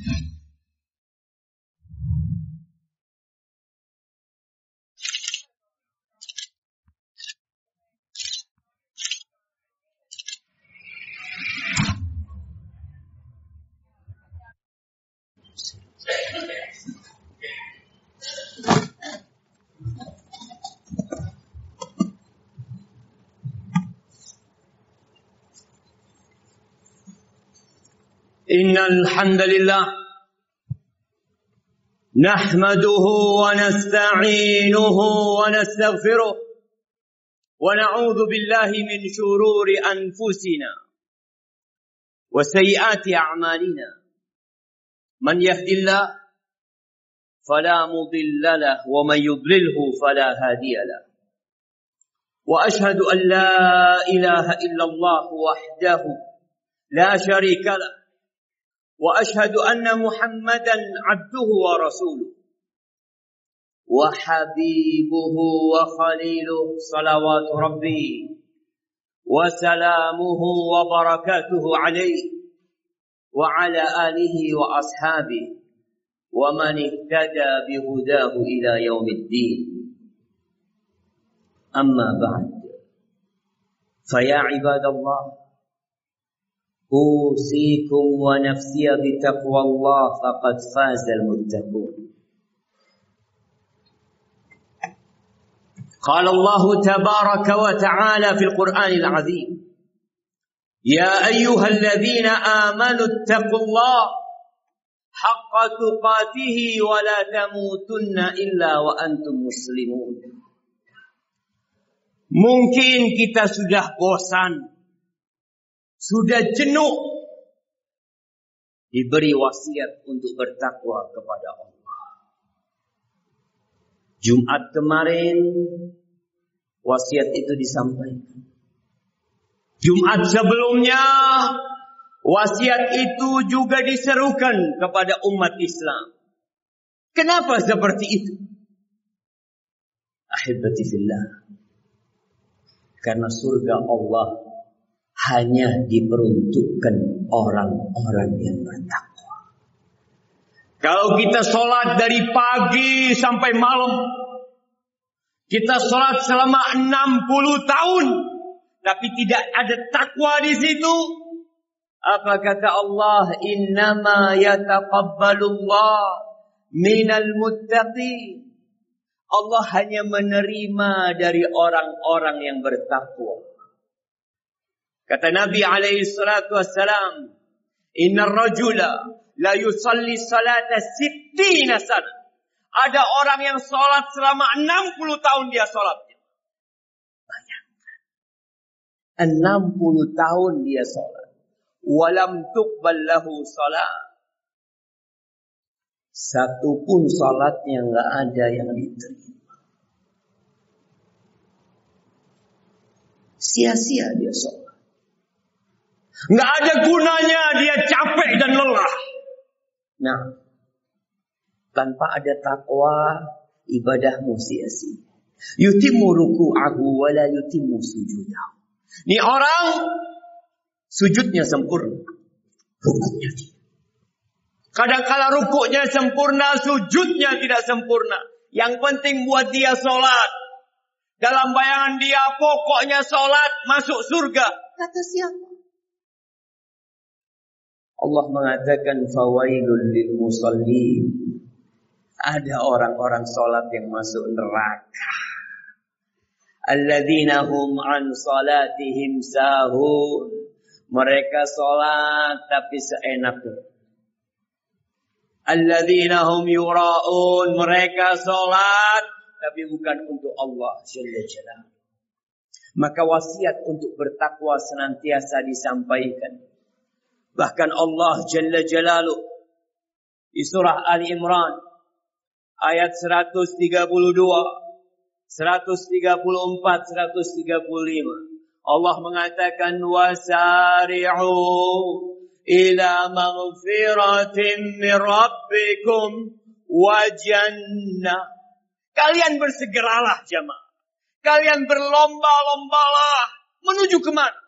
Yeah. إن الحمد لله نحمده ونستعينه ونستغفره ونعوذ بالله من شرور أنفسنا وسيئات أعمالنا. من يهد الله فلا مضل له ومن يضلله فلا هادي له. وأشهد أن لا إله إلا الله وحده لا شريك له. وأشهد أن محمدا عبده ورسوله. وحبيبه وخليله صلوات ربي وسلامه وبركاته عليه وعلى آله وأصحابه ومن اهتدى بهداه إلى يوم الدين. أما بعد فيا عباد الله أوصيكم ونفسي بتقوى الله فقد فاز المتقون. قال الله تبارك وتعالى في القرآن العظيم يا أيها الذين آمنوا اتقوا الله حق تقاته ولا تموتن إلا وأنتم مسلمون. Mungkin kita sudah bosan sudah jenuh diberi wasiat untuk bertakwa kepada Allah. Jumat kemarin wasiat itu disampaikan. Jumat sebelumnya wasiat itu juga diserukan kepada umat Islam. Kenapa seperti itu? Ahibati fillah. Karena surga Allah hanya diperuntukkan orang-orang yang bertakwa. Kalau kita sholat dari pagi sampai malam, kita sholat selama 60 tahun, tapi tidak ada takwa di situ. Apa kata Allah? Innama yataqabbalullah minal muttaqin. Allah hanya menerima dari orang-orang yang bertakwa. Kata Nabi alaihi salatu wassalam, "Innar rajula la yusalli salata sittina sana." Ada orang yang sholat selama 60 tahun dia sholat. Bayangkan. 60 tahun dia sholat. Walam tuqbal lahu sholat. Satu pun sholatnya nggak ada yang diterima. Sia-sia dia sholat. Nggak ada gunanya dia capek dan lelah. Nah, tanpa ada takwa, ibadahmu sia-sia. Yutimu ruku'ahu wa la yutimu sujudahu. Ini orang sujudnya sempurna. Rukuknya tidak. Kadang-kala rukuknya sempurna, sujudnya tidak sempurna. Yang penting buat dia sholat. Dalam bayangan dia pokoknya sholat masuk surga. Kata siapa? Allah mengatakan fawailul lil musallin. Ada orang-orang salat yang masuk neraka. Alladzina hum an salatihim sahun. Mereka salat tapi seenaknya. Alladzina hum yura'un. Mereka salat tapi bukan untuk Allah Jalla. Maka wasiat untuk bertakwa senantiasa disampaikan. Bahkan Allah Jalla Jalalu di surah Ali Imran ayat 132, 134, 135 Allah mengatakan wasari'u ila maghfiratin min rabbikum wa jannah Kalian bersegeralah jamaah. Kalian berlomba-lombalah menuju ke mana?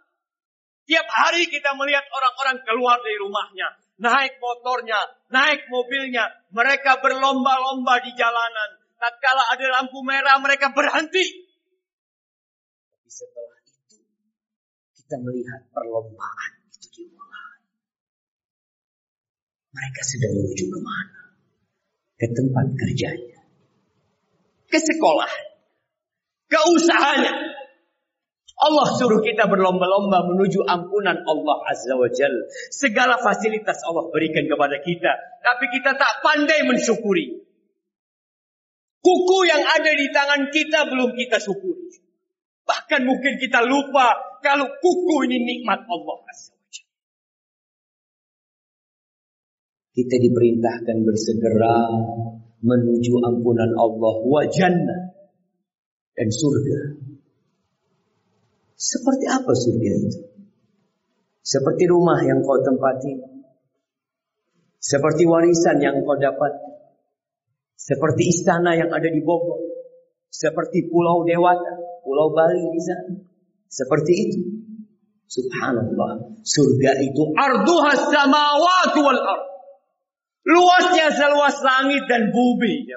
Tiap hari kita melihat orang-orang keluar dari rumahnya. naik motornya, naik mobilnya. Mereka berlomba-lomba di jalanan. Tatkala ada lampu merah, mereka berhenti. Tapi setelah itu, kita melihat perlombaan itu dimulai. Mereka sedang menuju ke mana? Ke tempat kerjanya. Ke sekolah. Ke usahanya Allah suruh kita berlomba-lomba menuju ampunan Allah Azza wa Jal. Segala fasilitas Allah berikan kepada kita. Tapi kita tak pandai mensyukuri. Kuku yang ada di tangan kita belum kita syukuri. Bahkan mungkin kita lupa kalau kuku ini nikmat Allah Azza wa Jal. Kita diperintahkan bersegera menuju ampunan Allah wa jannah dan surga. Seperti apa surga itu? Seperti rumah yang kau tempati. Seperti warisan yang kau dapat. Seperti istana yang ada di Bogor. Seperti pulau Dewata, pulau Bali di sana. Seperti itu. Subhanallah. Surga itu arduhas samawati wal ard. Luasnya seluas langit dan bumi.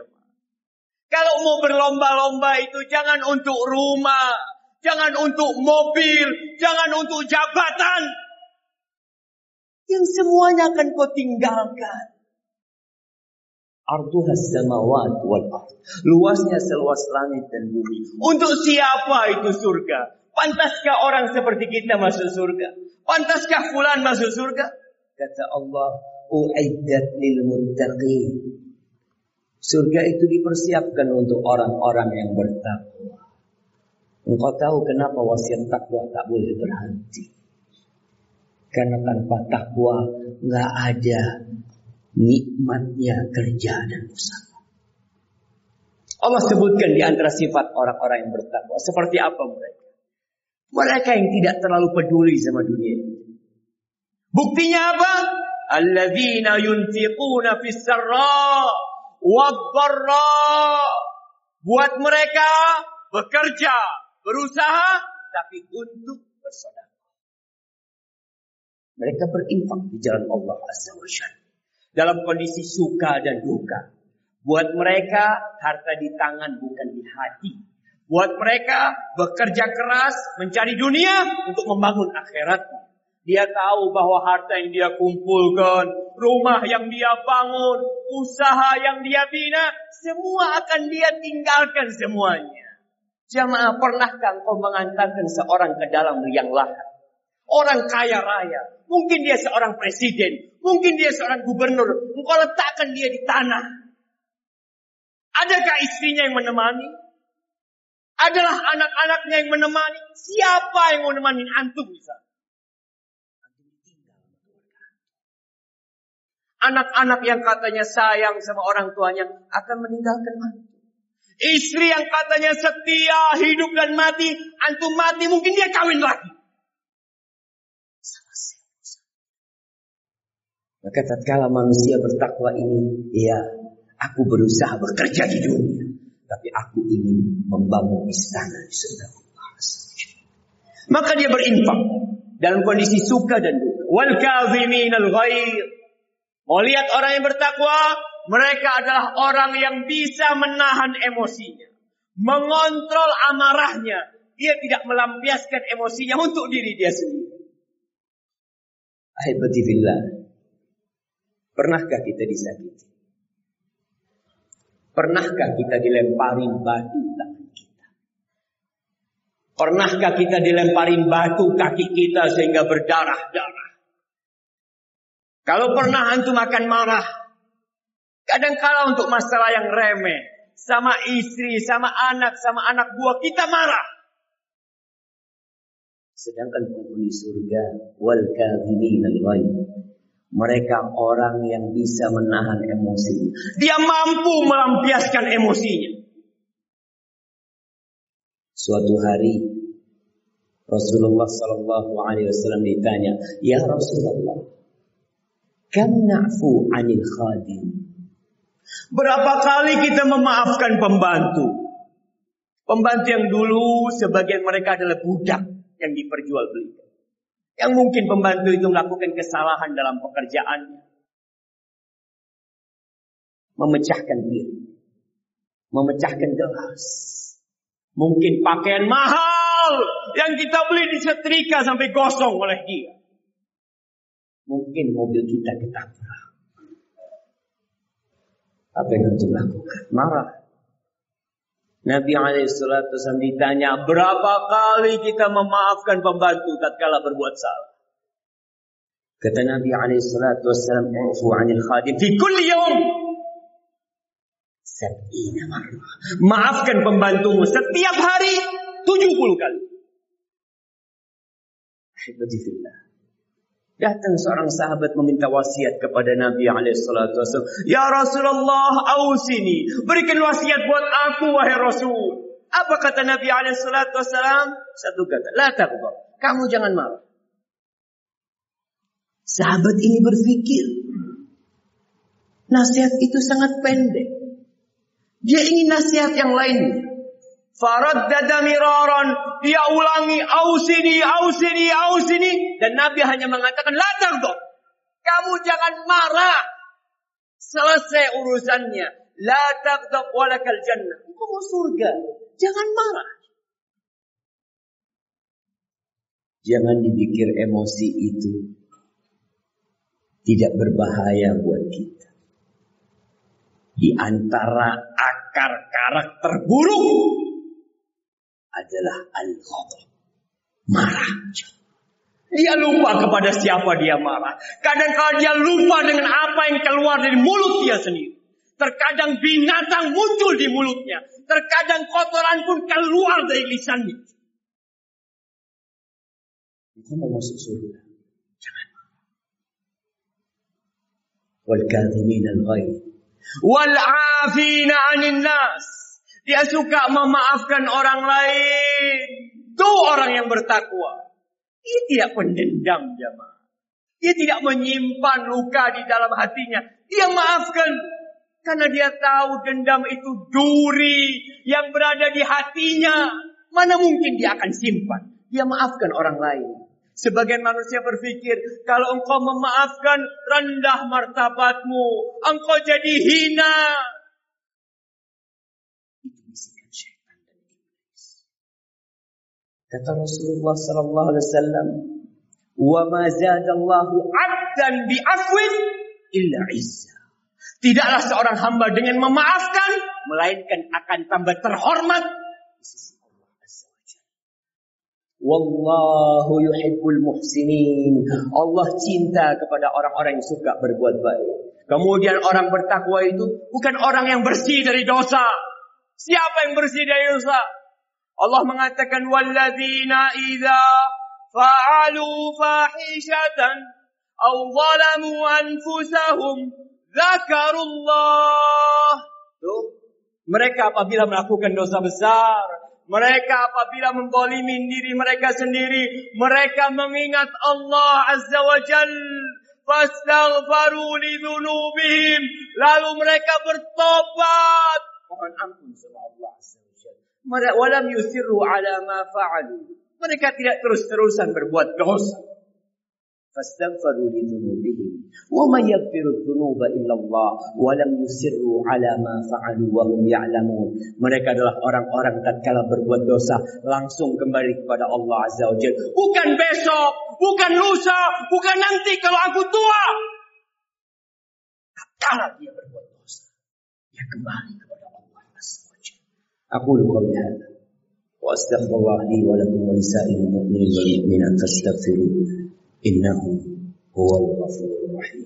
Kalau mau berlomba-lomba itu jangan untuk rumah, Jangan untuk mobil, jangan untuk jabatan. Yang semuanya akan kau tinggalkan. Arduhas samawat wal ard. Luasnya seluas langit dan bumi. Untuk siapa itu surga? Pantaskah orang seperti kita masuk surga? Pantaskah fulan masuk surga? Kata Allah, U'iddat lil muttaqin. Surga itu dipersiapkan untuk orang-orang yang bertakwa. Engkau tahu kenapa wasiat takwa tak boleh berhenti. Karena tanpa takwa nggak ada nikmatnya kerja dan usaha. Allah sebutkan di antara sifat orang-orang yang bertakwa. Seperti apa mereka? Mereka yang tidak terlalu peduli sama dunia ini. Buktinya apa? Alladzina yunfiquna fis Buat mereka bekerja berusaha tapi untuk bersaudara. Mereka berinfak di jalan Allah Azza wa Dalam kondisi suka dan duka. Buat mereka harta di tangan bukan di hati. Buat mereka bekerja keras mencari dunia untuk membangun akhirat. Dia tahu bahwa harta yang dia kumpulkan, rumah yang dia bangun, usaha yang dia bina, semua akan dia tinggalkan semuanya. Jamaah pernahkah engkau mengantarkan seorang ke dalam liang lahat? Orang kaya raya. Mungkin dia seorang presiden. Mungkin dia seorang gubernur. Engkau letakkan dia di tanah. Adakah istrinya yang menemani? Adalah anak-anaknya yang menemani? Siapa yang menemani antum bisa? Anak-anak yang katanya sayang sama orang tuanya akan meninggalkan antum. Istri yang katanya setia hidup dan mati, antum mati mungkin dia kawin lagi. Maka tatkala manusia bertakwa ini, ya, aku berusaha bekerja di dunia, tapi aku ingin membangun istana di surga Allah. Maka dia berinfak dalam kondisi suka dan duka. Wal kazimin al ghair. Mau lihat orang yang bertakwa, mereka adalah orang yang bisa menahan emosinya. Mengontrol amarahnya. Dia tidak melampiaskan emosinya untuk diri dia sendiri. Billah. Pernahkah kita disakiti? Pernahkah kita dilemparin batu tangan kita? Pernahkah kita dilemparin batu kaki kita sehingga berdarah-darah? Kalau pernah antum akan marah, Kadang-kala untuk masalah yang remeh. Sama istri, sama anak, sama anak buah. Kita marah. Sedangkan penghuni surga. Wal kadhimin al Mereka orang yang bisa menahan emosi. Dia mampu melampiaskan emosinya. Suatu hari Rasulullah Sallallahu Alaihi Wasallam ditanya, Ya Rasulullah, kam na'fu anil khadim? Berapa kali kita memaafkan pembantu? Pembantu yang dulu sebagian mereka adalah budak yang diperjualbelikan. Yang mungkin pembantu itu melakukan kesalahan dalam pekerjaannya. memecahkan piring, memecahkan gelas. Mungkin pakaian mahal yang kita beli di setrika sampai gosong oleh dia. Mungkin mobil kita ketabrak. Apa yang harus lakukan? Marah. Nabi SAW ditanya, berapa kali kita memaafkan pembantu tatkala berbuat salah? Kata Nabi SAW, Ufu anil khadim fi kulli yawm. Sab'ina. Maafkan pembantumu setiap hari 70 kali. Ahibati Datang seorang sahabat meminta wasiat kepada Nabi alaihissalatu Ya Rasulullah, ausini. Berikan wasiat buat aku, wahai Rasul. Apa kata Nabi alaihissalatu Satu kata, la taqdar. Kamu jangan marah. Sahabat ini berpikir, nasihat itu sangat pendek. Dia ingin nasihat yang lain. Faraddada miraran. Dia ulangi. Ausini, ausini, ausini. Dan Nabi hanya mengatakan. La tagdob. Kamu jangan marah. Selesai urusannya. La tagdob walakal jannah. Engkau mau surga. Jangan marah. Jangan dipikir emosi itu tidak berbahaya buat kita. Di antara akar karakter buruk adalah al-ghadab. Marah. Dia lupa kepada siapa dia marah. Kadang kadang dia lupa dengan apa yang keluar dari mulut dia sendiri. Terkadang binatang muncul di mulutnya. Terkadang kotoran pun keluar dari lisannya. Itu mau masuk surga. Jangan. Wal al-ghaib. Wal 'afina. Dia suka memaafkan orang lain. Itu orang yang bertakwa. Dia tidak pendendam jamaah. Dia tidak menyimpan luka di dalam hatinya. Dia maafkan. Karena dia tahu dendam itu duri yang berada di hatinya. Mana mungkin dia akan simpan. Dia maafkan orang lain. Sebagian manusia berpikir, kalau engkau memaafkan, rendah martabatmu. Engkau jadi hina. Kata Rasulullah sallallahu alaihi wasallam, "Wa ma zadallahu 'abdan bi afwin illa izza." Tidaklah seorang hamba dengan memaafkan melainkan akan tambah terhormat di sisi Allah Wallahu yuhibbul muhsinin. Allah cinta kepada orang-orang yang suka berbuat baik. Kemudian orang bertakwa itu bukan orang yang bersih dari dosa. Siapa yang bersih dari dosa? Allah mengatakan walladzina idza fa'alu fahishatan aw zalamu anfusahum dzakarullah. Tuh. Mereka apabila melakukan dosa besar, mereka apabila membolimi diri mereka sendiri, mereka mengingat Allah Azza wa Jal. Fastaghfaru li Lalu mereka bertobat. Mohon ampun sama Allah Azza walam yusirru ala ma fa'alu. Mereka tidak terus-terusan berbuat dosa. Fastaghfaru li dhunubihim. Wa man yaghfiru dhunuba illa Allah wa lam yusirru ala ma fa'alu wa hum ya'lamun. Mereka adalah orang-orang tatkala berbuat dosa langsung kembali kepada Allah Azza wa Jalla. Bukan besok, bukan lusa, bukan nanti kalau aku tua. Tatkala dia berbuat dosa, dia kembali أقول قولي هذا. وأستغفر الله لي ولكم ولسائر المؤمنين والمؤمنات فاستغفروه إنه هو الغفور الرحيم.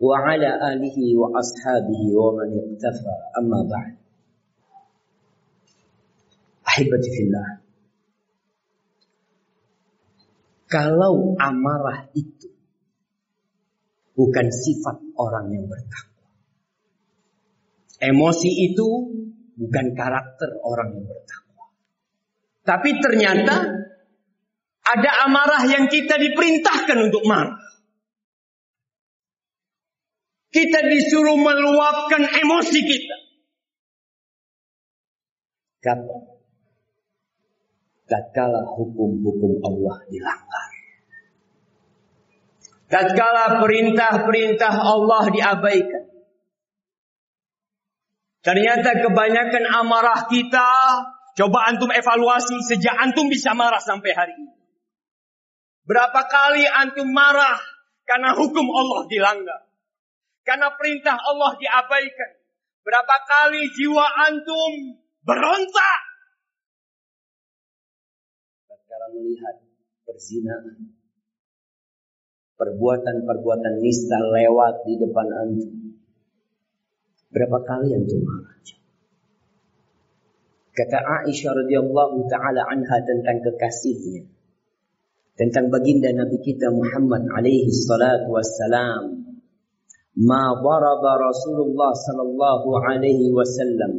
وعلى آله وأصحابه ومن اقتفى أما بعد Ahibati fillah Kalau amarah itu bukan sifat orang yang bertakwa. Emosi itu bukan karakter orang yang bertakwa. Tapi ternyata ada amarah yang kita diperintahkan untuk marah. Kita disuruh meluapkan emosi kita. Kapan? Tatkala hukum-hukum Allah dilanggar. Tatkala perintah-perintah Allah diabaikan. Ternyata kebanyakan amarah kita, coba antum evaluasi sejak antum bisa marah sampai hari ini. Berapa kali antum marah karena hukum Allah dilanggar? Karena perintah Allah diabaikan. Berapa kali jiwa antum berontak. Tatkala melihat perzinaan. Perbuatan-perbuatan nista lewat di depan antum. Berapa kali antum marah? Kata Aisyah radhiyallahu taala anha tentang kekasihnya. Tentang baginda Nabi kita Muhammad alaihi salatu wassalam ما ضرب رسول الله صلى الله عليه وسلم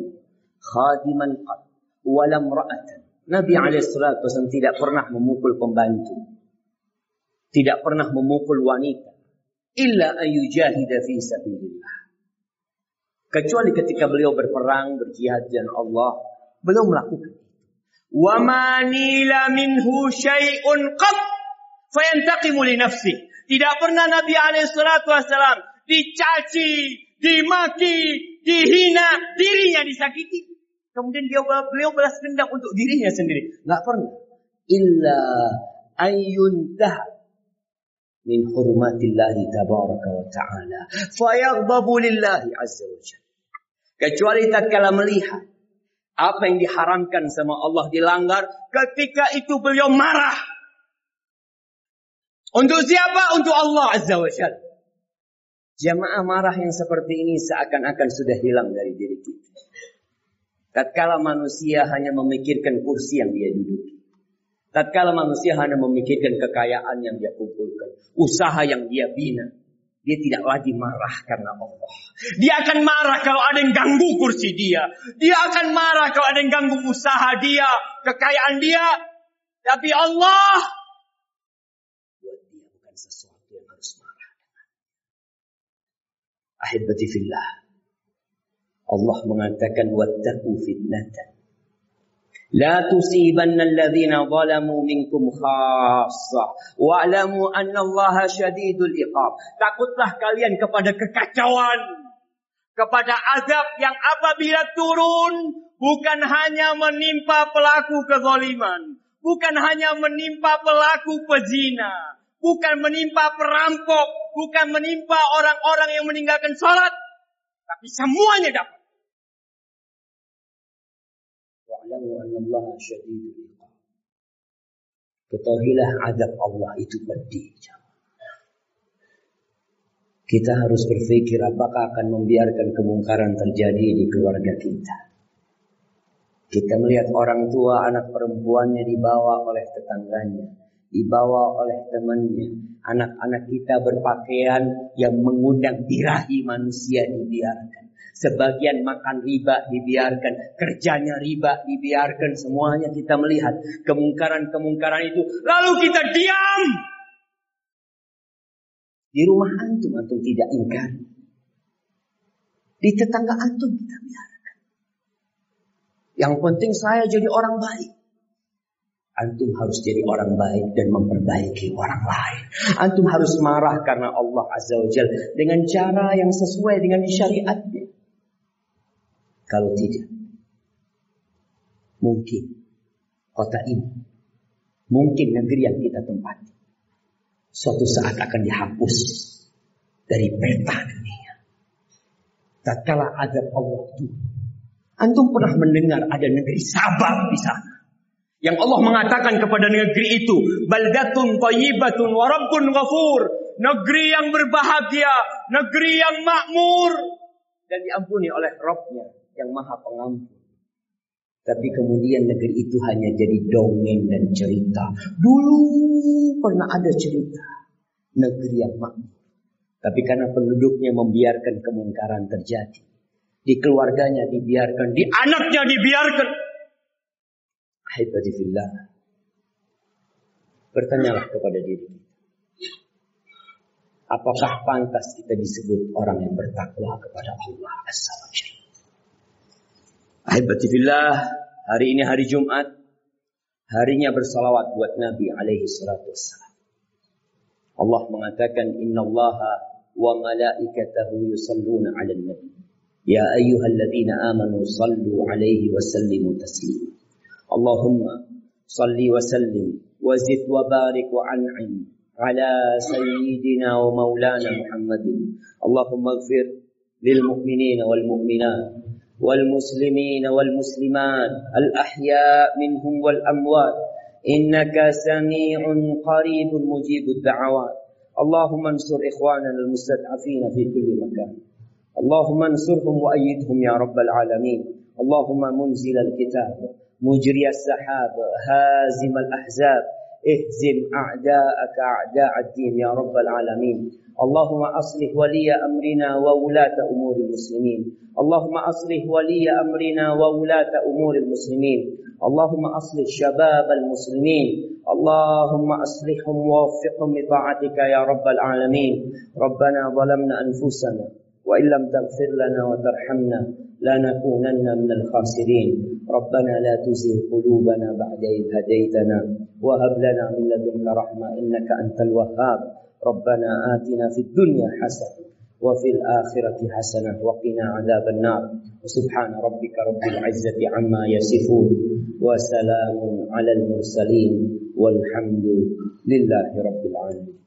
خادما قط ولا امرأة Nabi alaihissalatu wasallam tidak pernah memukul pembantu. Tidak pernah memukul wanita. Illa ayujahida fi sabilillah. Kecuali ketika beliau berperang, berjihad dan Allah, beliau melakukan itu. Wa ma nila minhu syai'un qat fayantaqimu li nafsi. Tidak pernah Nabi alaihissalatu wasallam dicaci, dimaki, dihina, dirinya disakiti. Kemudian dia beliau balas dendam untuk dirinya sendiri. Nggak pernah. Illa ayyuntah min hurmatillahi tabaraka wa ta'ala. Fayaghdabu lillahi azza wa jalla. Kecuali tatkala melihat apa yang diharamkan sama Allah dilanggar, ketika itu beliau marah. Untuk siapa? Untuk Allah azza wa jalla. Jamaah marah yang seperti ini seakan-akan sudah hilang dari diri kita. Tatkala manusia hanya memikirkan kursi yang dia duduki. Tatkala manusia hanya memikirkan kekayaan yang dia kumpulkan. Usaha yang dia bina. Dia tidak lagi marah karena Allah. Dia akan marah kalau ada yang ganggu kursi dia. Dia akan marah kalau ada yang ganggu usaha dia. Kekayaan dia. Tapi Allah Ahibati fillah. Allah mengatakan wattaqu fitnatan. La tusibanna alladhina zalamu minkum khassah. Wa'lamu anna Allah syadidul iqab. Takutlah kalian kepada kekacauan. Kepada azab yang apabila turun bukan hanya menimpa pelaku kezaliman, bukan hanya menimpa pelaku pezina, bukan menimpa perampok, bukan menimpa orang-orang yang meninggalkan sholat, tapi semuanya dapat. Ketahuilah adab Allah itu pedih. Kita harus berpikir apakah akan membiarkan kemungkaran terjadi di keluarga kita. Kita melihat orang tua anak perempuannya dibawa oleh tetangganya dibawa oleh temannya. Anak-anak kita berpakaian yang mengundang birahi manusia dibiarkan. Sebagian makan riba dibiarkan, kerjanya riba dibiarkan, semuanya kita melihat kemungkaran-kemungkaran itu. Lalu kita diam. Di rumah antum, antum tidak ingkar. Di tetangga antum kita biarkan. Yang penting saya jadi orang baik. Antum harus jadi orang baik dan memperbaiki orang lain. Antum harus marah karena Allah Azza wa Jal dengan cara yang sesuai dengan syariatnya. Kalau tidak, mungkin kota ini, mungkin negeri yang kita tempati, suatu saat akan dihapus dari peta dunia. Tatkala azab Allah itu, antum pernah mendengar ada negeri Sabah di sana. Yang Allah mengatakan kepada negeri itu, baldatun thayyibatun wa rabbun ghafur. negeri yang berbahagia, negeri yang makmur dan diampuni oleh Robnya yang maha pengampun. Tapi kemudian negeri itu hanya jadi dongeng dan cerita. Dulu pernah ada cerita negeri yang makmur. Tapi karena penduduknya membiarkan kemungkaran terjadi. Di keluarganya dibiarkan, di anaknya dibiarkan. Ahibadifillah. Bertanyalah kepada diri kita. Apakah pantas kita disebut orang yang bertakwa kepada Allah Azza wa? Ahibatifillah, hari ini hari Jumat. Harinya bersalawat buat Nabi alaihi salatu wassalam. Allah mengatakan Inna Allaha wa malaikatahu yusalluna ala nabi. Ya ayyuhalladzina amanu sallu alaihi wa sallimu taslima. Wa zid wa barik wa an'im على سيدنا ومولانا محمد. اللهم اغفر للمؤمنين والمؤمنات والمسلمين والمسلمات الأحياء منهم والأموات. إنك سميع قريب مجيب الدعوات. اللهم انصر إخواننا المستضعفين في كل مكان. اللهم انصرهم وأيدهم يا رب العالمين. اللهم منزل الكتاب. مجري السحاب هازم الأحزاب. اهزم أعداءك أعداء الدين يا رب العالمين. اللهم أصلح ولي أمرنا وولاة أمور المسلمين. اللهم أصلح ولي أمرنا وولاة أمور المسلمين. اللهم أصلح شباب المسلمين. اللهم أصلحهم ووفقهم لطاعتك يا رب العالمين. ربنا ظلمنا أنفسنا وإن لم تغفر لنا وترحمنا لنكونن من الخاسرين. ربنا لا تزغ قلوبنا بعد إذ هديتنا وهب لنا من لدنك رحمة إنك أنت الوهاب. ربنا آتنا في الدنيا حسنة وفي الآخرة حسنة وقنا عذاب النار. وسبحان ربك رب العزة عما يصفون وسلام على المرسلين والحمد لله رب العالمين.